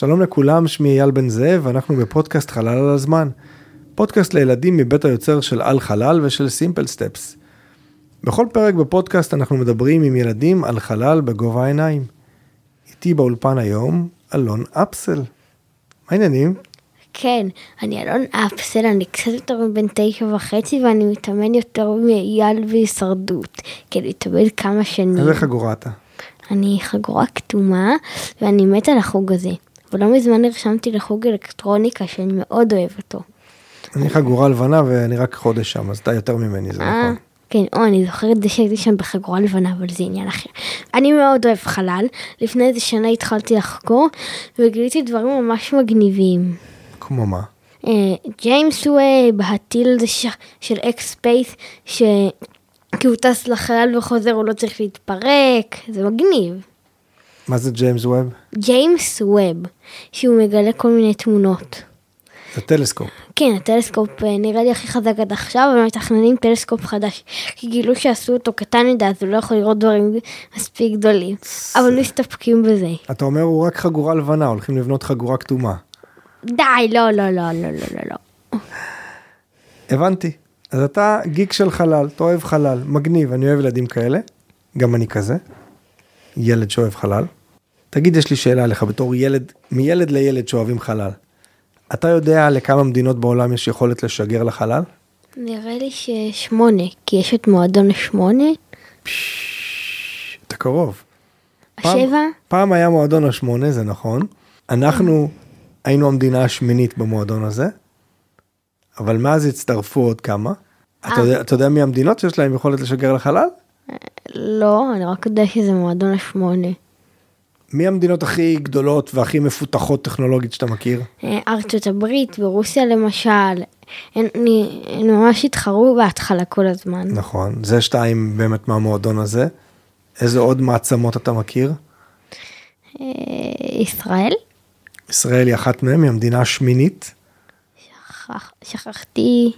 שלום לכולם, שמי אייל בן זאב, ואנחנו בפודקאסט חלל על הזמן. פודקאסט לילדים מבית היוצר של על חלל ושל סימפל סטפס. בכל פרק בפודקאסט אנחנו מדברים עם ילדים על חלל בגובה העיניים. איתי באולפן היום, אלון אפסל. מה העניינים? כן, אני אלון אפסל, אני קצת יותר מבן תשע וחצי ואני מתאמן יותר מאייל בהישרדות, כי אני מתאמן כמה שנים. איזה חגורה אתה? אני חגורה כתומה ואני מתה על החוג הזה. ולא מזמן נרשמתי לחוג אלקטרוניקה שאני מאוד אוהב אותו. אני חגורה לבנה ואני רק חודש שם, אז אתה יותר ממני, זה אה, נכון. כן, או, אני זוכרת את זה שהייתי שם בחגורה לבנה, אבל זה עניין אחר. אני מאוד אוהב חלל. לפני איזה שנה התחלתי לחקור, וגיליתי דברים ממש מגניבים. כמו מה? אה, ג'יימס ווב, הטיל הזה של X Space, ש... כי הוא טס לחלל וחוזר, הוא לא צריך להתפרק, זה מגניב. מה זה ג'יימס ווב? ג'יימס ווב, שהוא מגלה כל מיני תמונות. זה טלסקופ. כן, הטלסקופ אה, נראה לי הכי חזק עד עכשיו, אבל מתכננים טלסקופ חדש. כי גילו שעשו אותו קטן מדי, אז הוא לא יכול לראות דברים מספיק גדולים. אבל מסתפקים בזה. אתה אומר הוא רק חגורה לבנה, הולכים לבנות חגורה כתומה. די, לא, לא, לא, לא, לא, לא, לא. הבנתי. אז אתה גיק של חלל, אתה אוהב חלל, מגניב, אני אוהב ילדים כאלה, גם אני כזה, ילד שאוהב חלל. תגיד, יש לי שאלה עליך בתור ילד, מילד לילד שאוהבים חלל. אתה יודע לכמה מדינות בעולם יש יכולת לשגר לחלל? נראה לי ששמונה, כי יש את מועדון השמונה, אתה קרוב. פעם- השבע, פעם היה מועדון השמונה, זה נכון. אנחנו היינו המדינה השמינית במועדון הזה, אבל מאז הצטרפו עוד כמה. אתה יודע, אתה יודע מי המדינות שיש להם יכולת לשגר לחלל? לא, אני רק יודע שזה מועדון השמונה. מי המדינות הכי גדולות והכי מפותחות טכנולוגית שאתה מכיר? אה, ארצות הברית ורוסיה למשל, הן, ממש התחרו בהתחלה כל הזמן. נכון, זה שתיים באמת מהמועדון הזה. איזה עוד מעצמות אתה מכיר? אה, ישראל? ישראל היא אחת מהן, היא המדינה השמינית. שכח, שכחתי.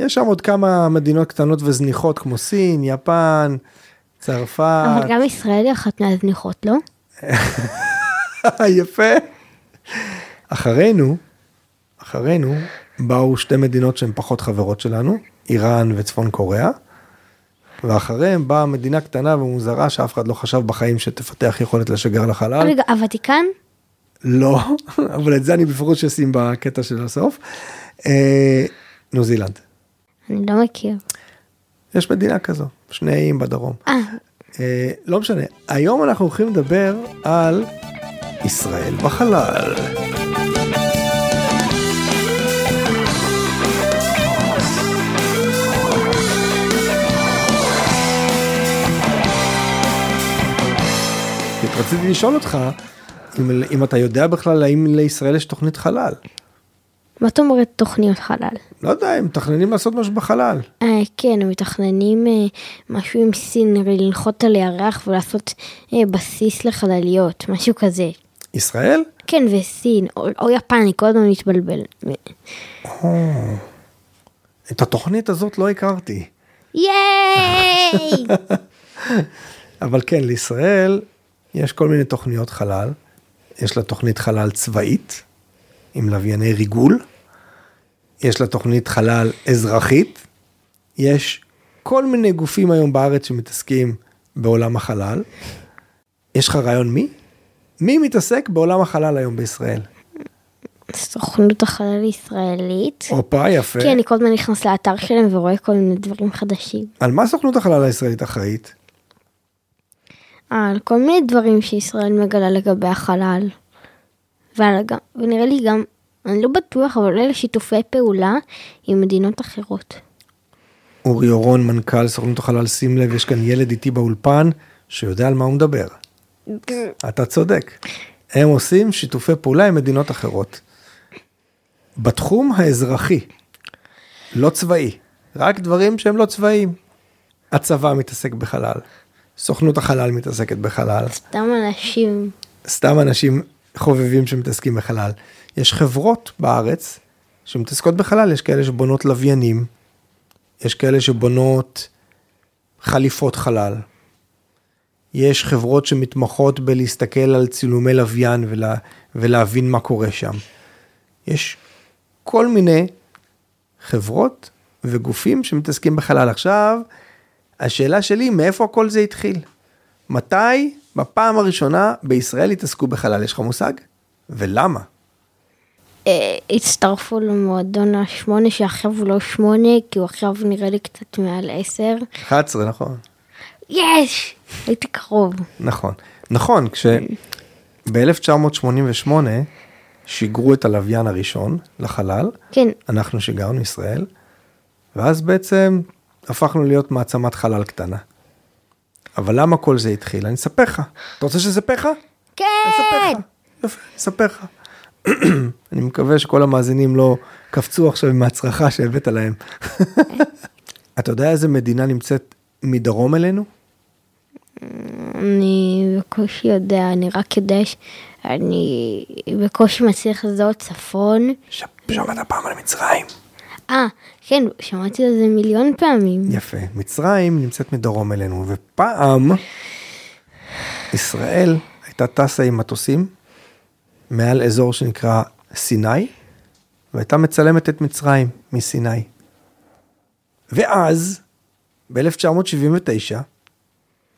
יש שם עוד כמה מדינות קטנות וזניחות כמו סין, יפן, צרפת. אבל גם ישראל היא אחת מהזניחות, לא? יפה. אחרינו, אחרינו, באו שתי מדינות שהן פחות חברות שלנו, איראן וצפון קוריאה, ואחריהם באה מדינה קטנה ומוזרה שאף אחד לא חשב בחיים שתפתח יכולת לשגר לחלל. רגע, הוותיקן? לא, אבל את זה אני בפירוש אשים בקטע של הסוף. אה, ניו זילנד. אני לא מכיר. יש מדינה כזו, שני איים בדרום. אה, אה, לא משנה, היום אנחנו הולכים לדבר על ישראל בחלל. רציתי לשאול אותך אם, אם אתה יודע בכלל האם לישראל יש תוכנית חלל. מה זאת אומרת תוכניות חלל? לא יודע, הם מתכננים לעשות משהו בחלל. אה, כן, הם מתכננים אה, משהו עם סין, לנחות על הירח ולעשות אה, בסיס לחלליות, משהו כזה. ישראל? כן, וסין, או, או יפן, אני כל הזמן מתבלבל. את התוכנית הזאת לא הכרתי. ייי! אבל כן, לישראל יש כל מיני תוכניות חלל. יש לה תוכנית חלל צבאית, עם לווייני ריגול. יש לה תוכנית חלל אזרחית. יש כל מיני גופים היום בארץ שמתעסקים בעולם החלל. יש לך רעיון מי? מי מתעסק בעולם החלל היום בישראל? סוכנות החלל הישראלית. הופה, יפה. כן, אני כל הזמן נכנס לאתר שלהם ורואה כל מיני דברים חדשים. על מה סוכנות החלל הישראלית אחראית? על כל מיני דברים שישראל מגלה לגבי החלל. ועל, ונראה לי גם, אני לא בטוח, אבל אולי לשיתופי פעולה עם מדינות אחרות. אורי אורון, מנכ"ל סוכנות החלל, שים לב, יש כאן ילד איתי באולפן שיודע על מה הוא מדבר. אתה צודק. הם עושים שיתופי פעולה עם מדינות אחרות. בתחום האזרחי, לא צבאי, רק דברים שהם לא צבאיים. הצבא מתעסק בחלל, סוכנות החלל מתעסקת בחלל, סתם אנשים, סתם אנשים חובבים שמתעסקים בחלל. יש חברות בארץ שמתעסקות בחלל, יש כאלה שבונות לוויינים, יש כאלה שבונות חליפות חלל, יש חברות שמתמחות בלהסתכל על צילומי לוויין ולה, ולהבין מה קורה שם. יש כל מיני חברות וגופים שמתעסקים בחלל. עכשיו, השאלה שלי, מאיפה כל זה התחיל? מתי בפעם הראשונה בישראל התעסקו בחלל? יש לך מושג? ולמה? אה, הצטרפו למועדון השמונה שעכשיו הוא לא שמונה כי הוא עכשיו נראה לי קצת מעל עשר. 11, נכון. יש! הייתי קרוב. נכון. נכון, כש... ב-1988 שיגרו את הלוויין הראשון לחלל, כן, אנחנו שיגרנו ישראל, ואז בעצם הפכנו להיות מעצמת חלל קטנה. אבל למה כל זה התחיל? אני אספר לך. אתה רוצה שאני אספר לך? אני כן! אספר לך. יפה, אני אספר לך. אני מקווה שכל המאזינים לא קפצו עכשיו מהצרחה שהבאת להם. אתה יודע איזה מדינה נמצאת מדרום אלינו? אני בקושי יודע, אני רק יודע שאני בקושי מצליח לזהות צפון. שמעת פעם על מצרים. אה, כן, שמעתי על זה מיליון פעמים. יפה. מצרים נמצאת מדרום אלינו, ופעם ישראל הייתה טסה עם מטוסים מעל אזור שנקרא סיני, והייתה מצלמת את מצרים מסיני. ואז, ב-1979,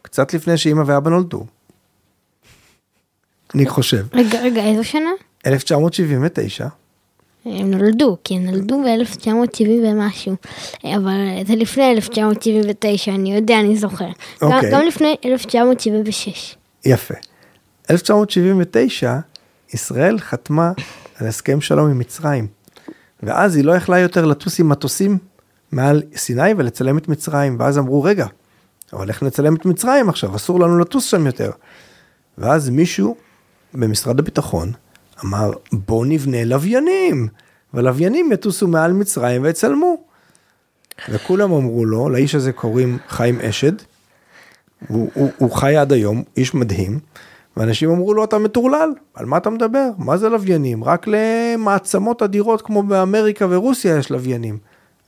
קצת לפני שאימא ואבא נולדו, אני חושב, רגע, רגע, איזו שנה? 1979, הם נולדו, כי הם נולדו ב-1970 ומשהו. אבל זה לפני 1979, אני יודע, אני זוכר. גם, אוקיי. גם לפני 1976. יפה. 1979, ישראל חתמה על הסכם שלום עם מצרים, ואז היא לא יכלה יותר לטוס עם מטוסים מעל סיני ולצלם את מצרים, ואז אמרו, רגע, אבל איך נצלם את מצרים עכשיו? אסור לנו לטוס שם יותר. ואז מישהו במשרד הביטחון אמר, בוא נבנה לוויינים, והלוויינים יטוסו מעל מצרים ויצלמו. וכולם אמרו לו, לאיש הזה קוראים חיים אשד, הוא, הוא, הוא חי עד היום, איש מדהים, ואנשים אמרו לו, אתה מטורלל, על מה אתה מדבר? מה זה לוויינים? רק למעצמות אדירות כמו באמריקה ורוסיה יש לוויינים.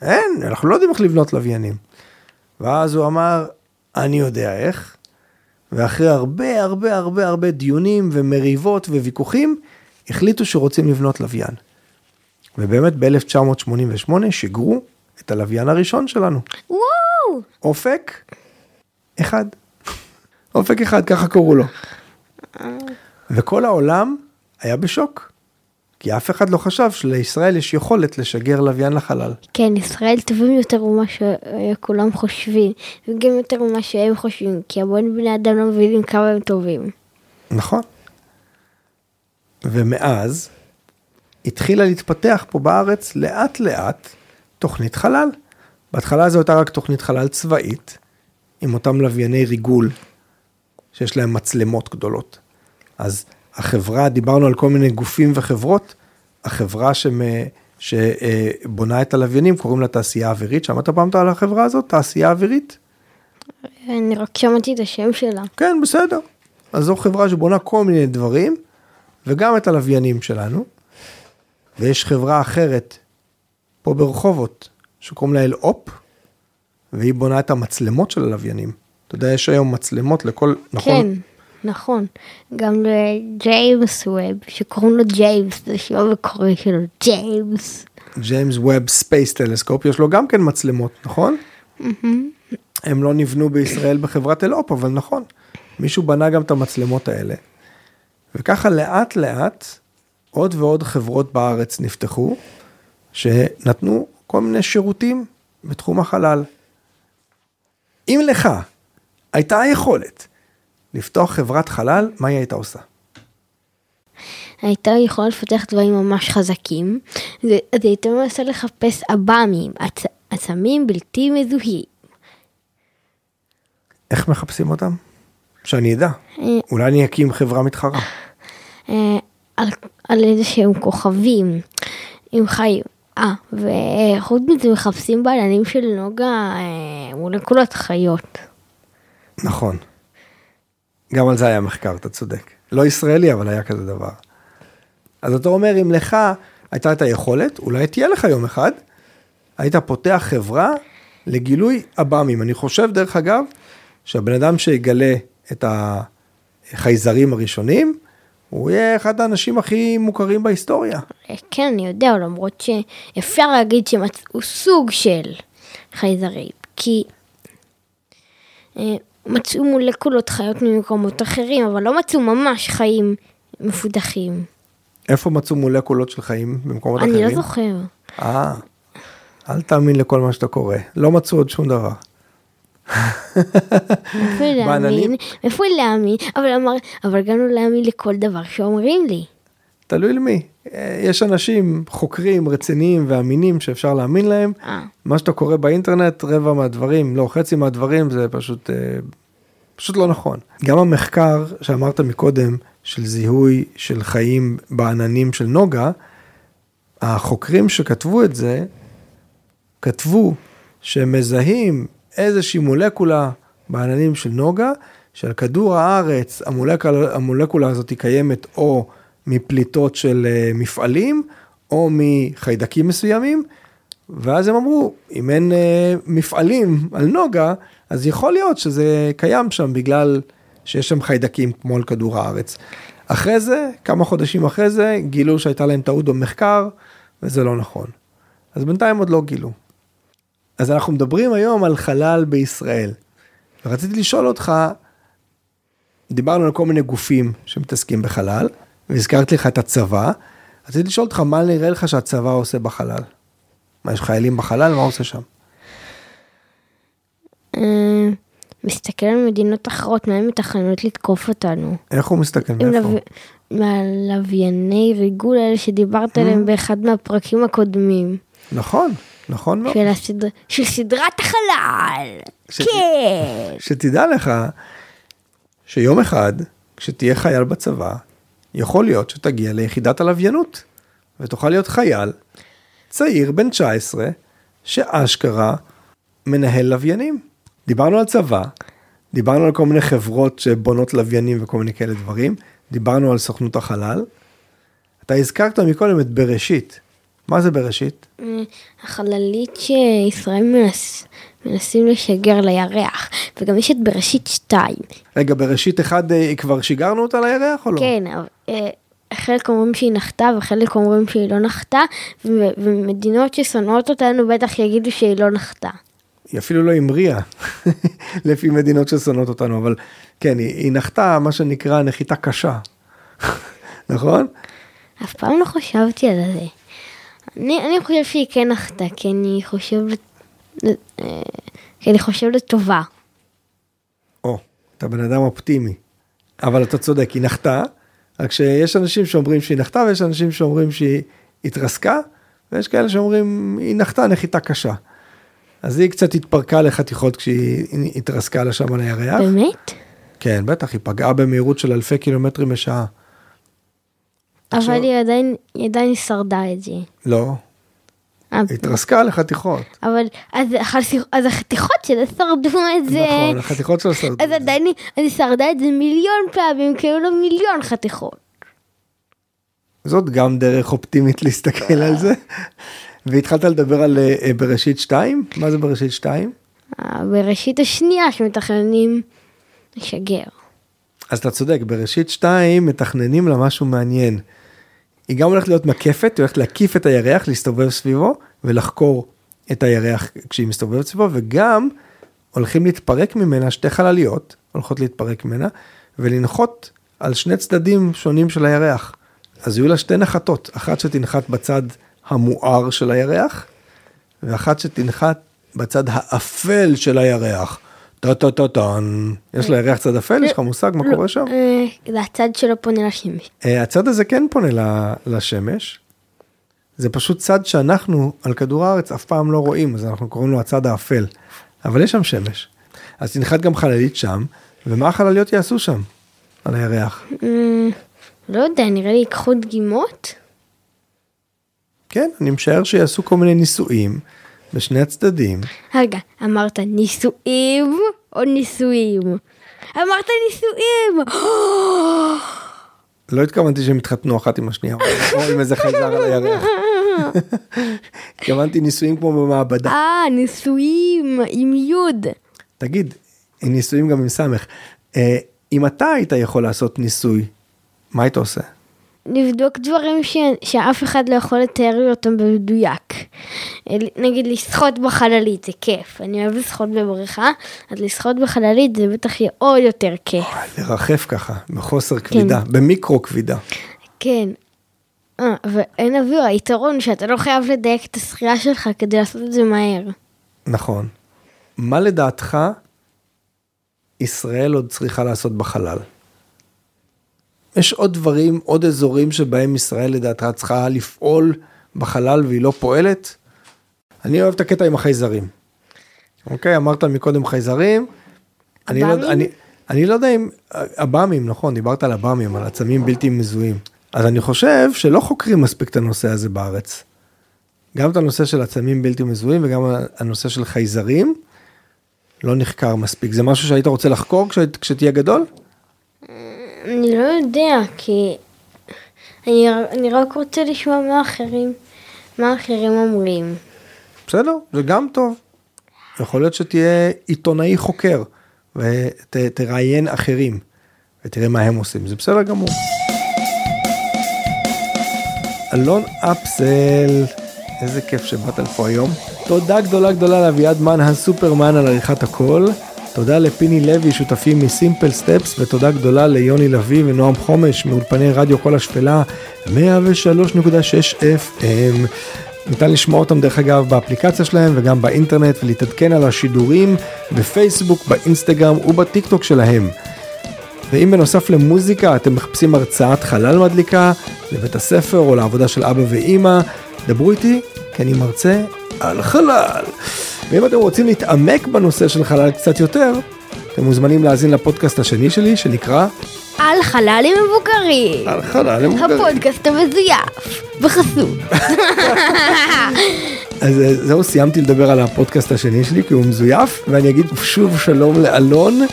אין, אנחנו לא יודעים איך לבנות לוויינים. ואז הוא אמר, אני יודע איך, ואחרי הרבה הרבה הרבה הרבה דיונים ומריבות וויכוחים, החליטו שרוצים לבנות לוויין. ובאמת ב-1988 שיגרו את הלוויין הראשון שלנו. וואו! אופק אחד. אופק אחד, ככה קראו לו. וכל העולם היה בשוק. כי אף אחד לא חשב שלישראל יש יכולת לשגר לוויין לחלל. כן, ישראל טובים יותר ממה שכולם חושבים, וגם יותר ממה שהם חושבים, כי המון בני אדם לא מבינים כמה הם טובים. נכון. ומאז התחילה להתפתח פה בארץ לאט לאט תוכנית חלל. בהתחלה זו הייתה רק תוכנית חלל צבאית, עם אותם לווייני ריגול, שיש להם מצלמות גדולות. אז החברה, דיברנו על כל מיני גופים וחברות, החברה שמ... שבונה את הלוויינים קוראים לה תעשייה אווירית, שמעת פעם על החברה הזאת? תעשייה אווירית? אני רק שמעתי את השם שלה. כן, בסדר. אז זו חברה שבונה כל מיני דברים, וגם את הלוויינים שלנו. ויש חברה אחרת, פה ברחובות, שקוראים לה אלאופ, והיא בונה את המצלמות של הלוויינים. אתה יודע, יש היום מצלמות לכל, נכון? כן, נכון. גם לג'יימס ווב, שקוראים לו ג'יימס, זה שם המקורי שלו, ג'יימס. ג'יימס ווב Space Telescope, יש לו גם כן מצלמות, נכון? הם לא נבנו בישראל בחברת אלאופ, אבל נכון. מישהו בנה גם את המצלמות האלה. וככה לאט לאט עוד ועוד חברות בארץ נפתחו, שנתנו כל מיני שירותים בתחום החלל. אם לך הייתה היכולת לפתוח חברת חלל, מה היא הייתה עושה? הייתה יכולה לפתח דברים ממש חזקים, היא הייתה מנסה לחפש עב"מים, עצ- עצמים בלתי מזוהים. איך מחפשים אותם? שאני אדע. אה, אולי אני אקים חברה מתחרה. אה, על, על איזה שהם כוכבים עם חיים. אה, וחוץ מזה מחפשים בעלנים של נוגה אה, מולקולות חיות. נכון. גם על זה היה מחקר, אתה צודק. לא ישראלי, אבל היה כזה דבר. אז אתה אומר, אם לך הייתה את היכולת, אולי תהיה לך יום אחד, היית פותח חברה לגילוי עב"מים. אני חושב, דרך אגב, שהבן אדם שיגלה את החייזרים הראשונים, הוא יהיה אחד האנשים הכי מוכרים בהיסטוריה. כן, אני יודע, למרות שאפשר להגיד שמצאו סוג של חייזרים, כי אה, מצאו מולקולות חיות ממקומות אחרים, אבל לא מצאו ממש חיים מפותחים. איפה מצאו מולקולות של חיים במקומות אני אחרים? לא זוכר. אה, אל תאמין לכל מה שאתה קורא. לא מצאו עוד שום דבר. איפה להאמין? איפה להאמין? אבל, אמר, אבל גם לא להאמין לכל דבר שאומרים לי. תלוי למי. אה, יש אנשים חוקרים רציניים ואמינים שאפשר להאמין להם. אה. מה שאתה קורא באינטרנט, רבע מהדברים, לא, חצי מהדברים זה פשוט, אה, פשוט לא נכון. גם המחקר שאמרת מקודם, של זיהוי של חיים בעננים של נוגה, החוקרים שכתבו את זה, כתבו שהם מזהים איזושהי מולקולה בעננים של נוגה, שעל כדור הארץ המולקולה, המולקולה הזאת היא קיימת או מפליטות של אה, מפעלים, או מחיידקים מסוימים, ואז הם אמרו, אם אין אה, מפעלים על נוגה, אז יכול להיות שזה קיים שם בגלל שיש שם חיידקים כמו על כדור הארץ. אחרי זה, כמה חודשים אחרי זה, גילו שהייתה להם טעות במחקר, וזה לא נכון. אז בינתיים עוד לא גילו. אז אנחנו מדברים היום על חלל בישראל. ורציתי לשאול אותך, דיברנו על כל מיני גופים שמתעסקים בחלל, והזכרתי לך את הצבא, רציתי לשאול אותך מה נראה לך שהצבא עושה בחלל. מה, יש חיילים בחלל? מה עושה שם? אה, מסתכל על מדינות אחרות, מה הן מתכננות לתקוף אותנו? איך הוא מסתכל? מאיפה? לו... מהלווייני ריגול האלה שדיברת Mm. עליהם באחד מהפרקים הקודמים. נכון, נכון מאוד. של, הסדר... של סדרת החלל. שת- כן. שתדע לך שיום אחד, כשתהיה חייל בצבא, יכול להיות שתגיע ליחידת הלוויינות, ותוכל להיות חייל צעיר בן 19, שאשכרה מנהל לוויינים. דיברנו על צבא, דיברנו על כל מיני חברות שבונות לוויינים וכל מיני כאלה דברים, דיברנו על סוכנות החלל. אתה הזכרת מקודם את בראשית. מה זה בראשית? אה, החללית שישראל מנס... מנסים לשגר לירח, וגם יש את בראשית 2. רגע, בראשית אחד אה, כבר שיגרנו אותה לירח או לא? כן, אבל, אה, חלק אומרים שהיא נחתה וחלק אומרים שהיא לא נחתה, ו- ומדינות ששונאות אותנו בטח יגידו שהיא לא נחתה. היא אפילו לא המריאה, לפי מדינות ששונאות אותנו, אבל כן, היא, היא נחתה מה שנקרא נחיתה קשה, נכון? אף פעם לא חשבתי על זה. אני, אני חושב שהיא כן נחתה, כי אני חושב... אה, כי אני חושב לטובה. או, אתה בן אדם אופטימי. אבל אתה צודק, היא נחתה, רק שיש אנשים שאומרים שהיא נחתה ויש אנשים שאומרים שהיא התרסקה, ויש כאלה שאומרים היא נחתה נחיתה קשה. אז היא קצת התפרקה לחתיכות כשהיא התרסקה לה שם על הירח. באמת? כן, בטח, היא פגעה במהירות של אלפי קילומטרים בשעה. עכשיו- אבל היא עדיין, היא עדיין שרדה את זה. לא, אה, היא התרסקה לחתיכות. אבל אז, החתיכ- אז החתיכות שלה שרדו את זה. נכון, החתיכות שלה שרדו. אז עדיין היא- שרדה את זה מיליון פעמים, כי היו לה מיליון חתיכות. זאת גם דרך אופטימית להסתכל על זה. והתחלת לדבר על אה, אה, בראשית 2? מה זה בראשית 2? אה, בראשית השנייה שמתכננים לשגר. אז אתה צודק, בראשית 2 מתכננים לה משהו מעניין. היא גם הולכת להיות מקפת, היא הולכת להקיף את הירח, להסתובב סביבו ולחקור את הירח כשהיא מסתובבת סביבו, וגם הולכים להתפרק ממנה שתי חלליות, הולכות להתפרק ממנה, ולנחות על שני צדדים שונים של הירח. אז יהיו לה שתי נחתות, אחת שתנחת בצד המואר של הירח, ואחת שתנחת בצד האפל של הירח. טה-טה-טה-טן. יש לירח צד אפל? יש לך מושג מה קורה שם? אה, זה הצד שלו פונה לשמש. אה, הצד הזה כן פונה לשמש. זה פשוט צד שאנחנו על כדור הארץ אף פעם לא רואים, אז אנחנו קוראים לו הצד האפל. אבל יש שם שמש. אז תנחת גם חללית שם, ומה החלליות יעשו שם? על הירח. אה, לא יודע, נראה לי ייקחו דגימות. כן, אני משער שיעשו כל מיני ניסויים בשני הצדדים. רגע, אמרת נישואים או נישואים? אמרת נישואים! לא התכוונתי שהם יתחתנו אחת עם השנייה, או עם איזה חייזר על הירח. התכוונתי ניסויים כמו במעבדה. אה, נישואים עם יוד. תגיד, ניסויים גם עם סמך. אה, אם אתה היית יכול לעשות ניסוי, מה היית עושה? לבדוק דברים ש... שאף אחד לא יכול לתאר לי אותם במדויק. נגיד לשחות בחללית זה כיף, אני אוהב לשחות בבריכה, אז לשחות בחללית זה בטח יהיה עוד יותר כיף. לרחף ככה, בחוסר כבידה, כן. במיקרו כבידה. כן. אה, ואין אוויר, היתרון שאתה לא חייב לדייק את השחייה שלך כדי לעשות את זה מהר. נכון. מה לדעתך ישראל עוד צריכה לעשות בחלל? יש עוד דברים, עוד אזורים שבהם ישראל לדעתך צריכה לפעול בחלל והיא לא פועלת? אני אוהב את הקטע עם החייזרים. אוקיי, אמרת מקודם חייזרים. אני לא, אני, אני לא יודע אם, עב"מים, נכון, דיברת על עב"מים, על עצמים בלתי מזוהים. אז אני חושב שלא חוקרים מספיק את הנושא הזה בארץ. גם את הנושא של עצמים בלתי מזוהים וגם הנושא של חייזרים לא נחקר מספיק. זה משהו שהיית רוצה לחקור כשתהיה גדול? אני לא יודע, כי אני, אני רק רוצה לשמוע מה אחרים, מה אחרים אומרים. בסדר, זה גם טוב. יכול להיות שתהיה עיתונאי חוקר ותראיין אחרים ותראה מה הם עושים, זה בסדר גמור. אלון אפסל, איזה כיף שבאת לפה היום. תודה גדולה גדולה לאביעד מן הסופרמן על עריכת הכל. תודה לפיני לוי, שותפים מסימפל סטפס, ותודה גדולה ליוני לביא ונועם חומש מאולפני רדיו כל השפלה, 103.6 FM. ניתן לשמוע אותם דרך אגב באפליקציה שלהם וגם באינטרנט ולהתעדכן על השידורים בפייסבוק, באינסטגרם ובטיק טוק שלהם. ואם בנוסף למוזיקה אתם מחפשים הרצאת חלל מדליקה לבית הספר או לעבודה של אבא ואימא, דברו איתי כי אני מרצה על חלל. ואם אתם רוצים להתעמק בנושא של חלל קצת יותר, אתם מוזמנים להאזין לפודקאסט השני שלי שנקרא על חלל עם מבוגרים. על חלל עם מבוגרים. הפודקאסט המזויף, בחסות. אז אה, זהו, סיימתי לדבר על הפודקאסט השני שלי כי הוא מזויף, ואני אגיד שוב שלום לאלון.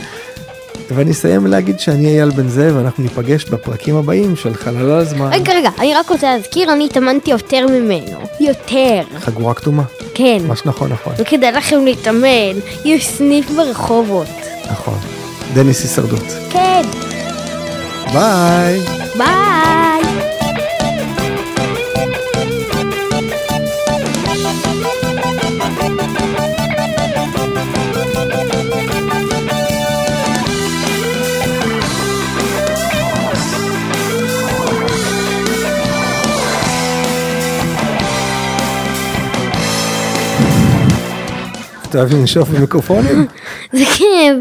ואני אסיים להגיד שאני אייל בן זאב, ואנחנו ניפגש בפרקים הבאים של חלל הזמן. רגע, רגע, אני רק רוצה להזכיר, אני התאמנתי יותר ממנו. יותר. חגורה כתומה. כן. מה שנכון, נכון. וכדאי לכם להתאמן, יש סניף ברחובות. נכון. דניס הישרדות. כן. ביי. ביי. אתה אוהב לנשוף במיקרופונים? זה כיף.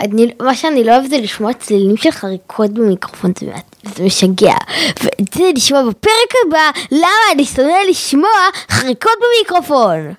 אני, מה שאני לא אוהב זה לשמוע צלילים של חריקות במיקרופון, זה, זה משגע. ואת זה לשמוע בפרק הבא, למה אני שונא לשמוע חריקות במיקרופון.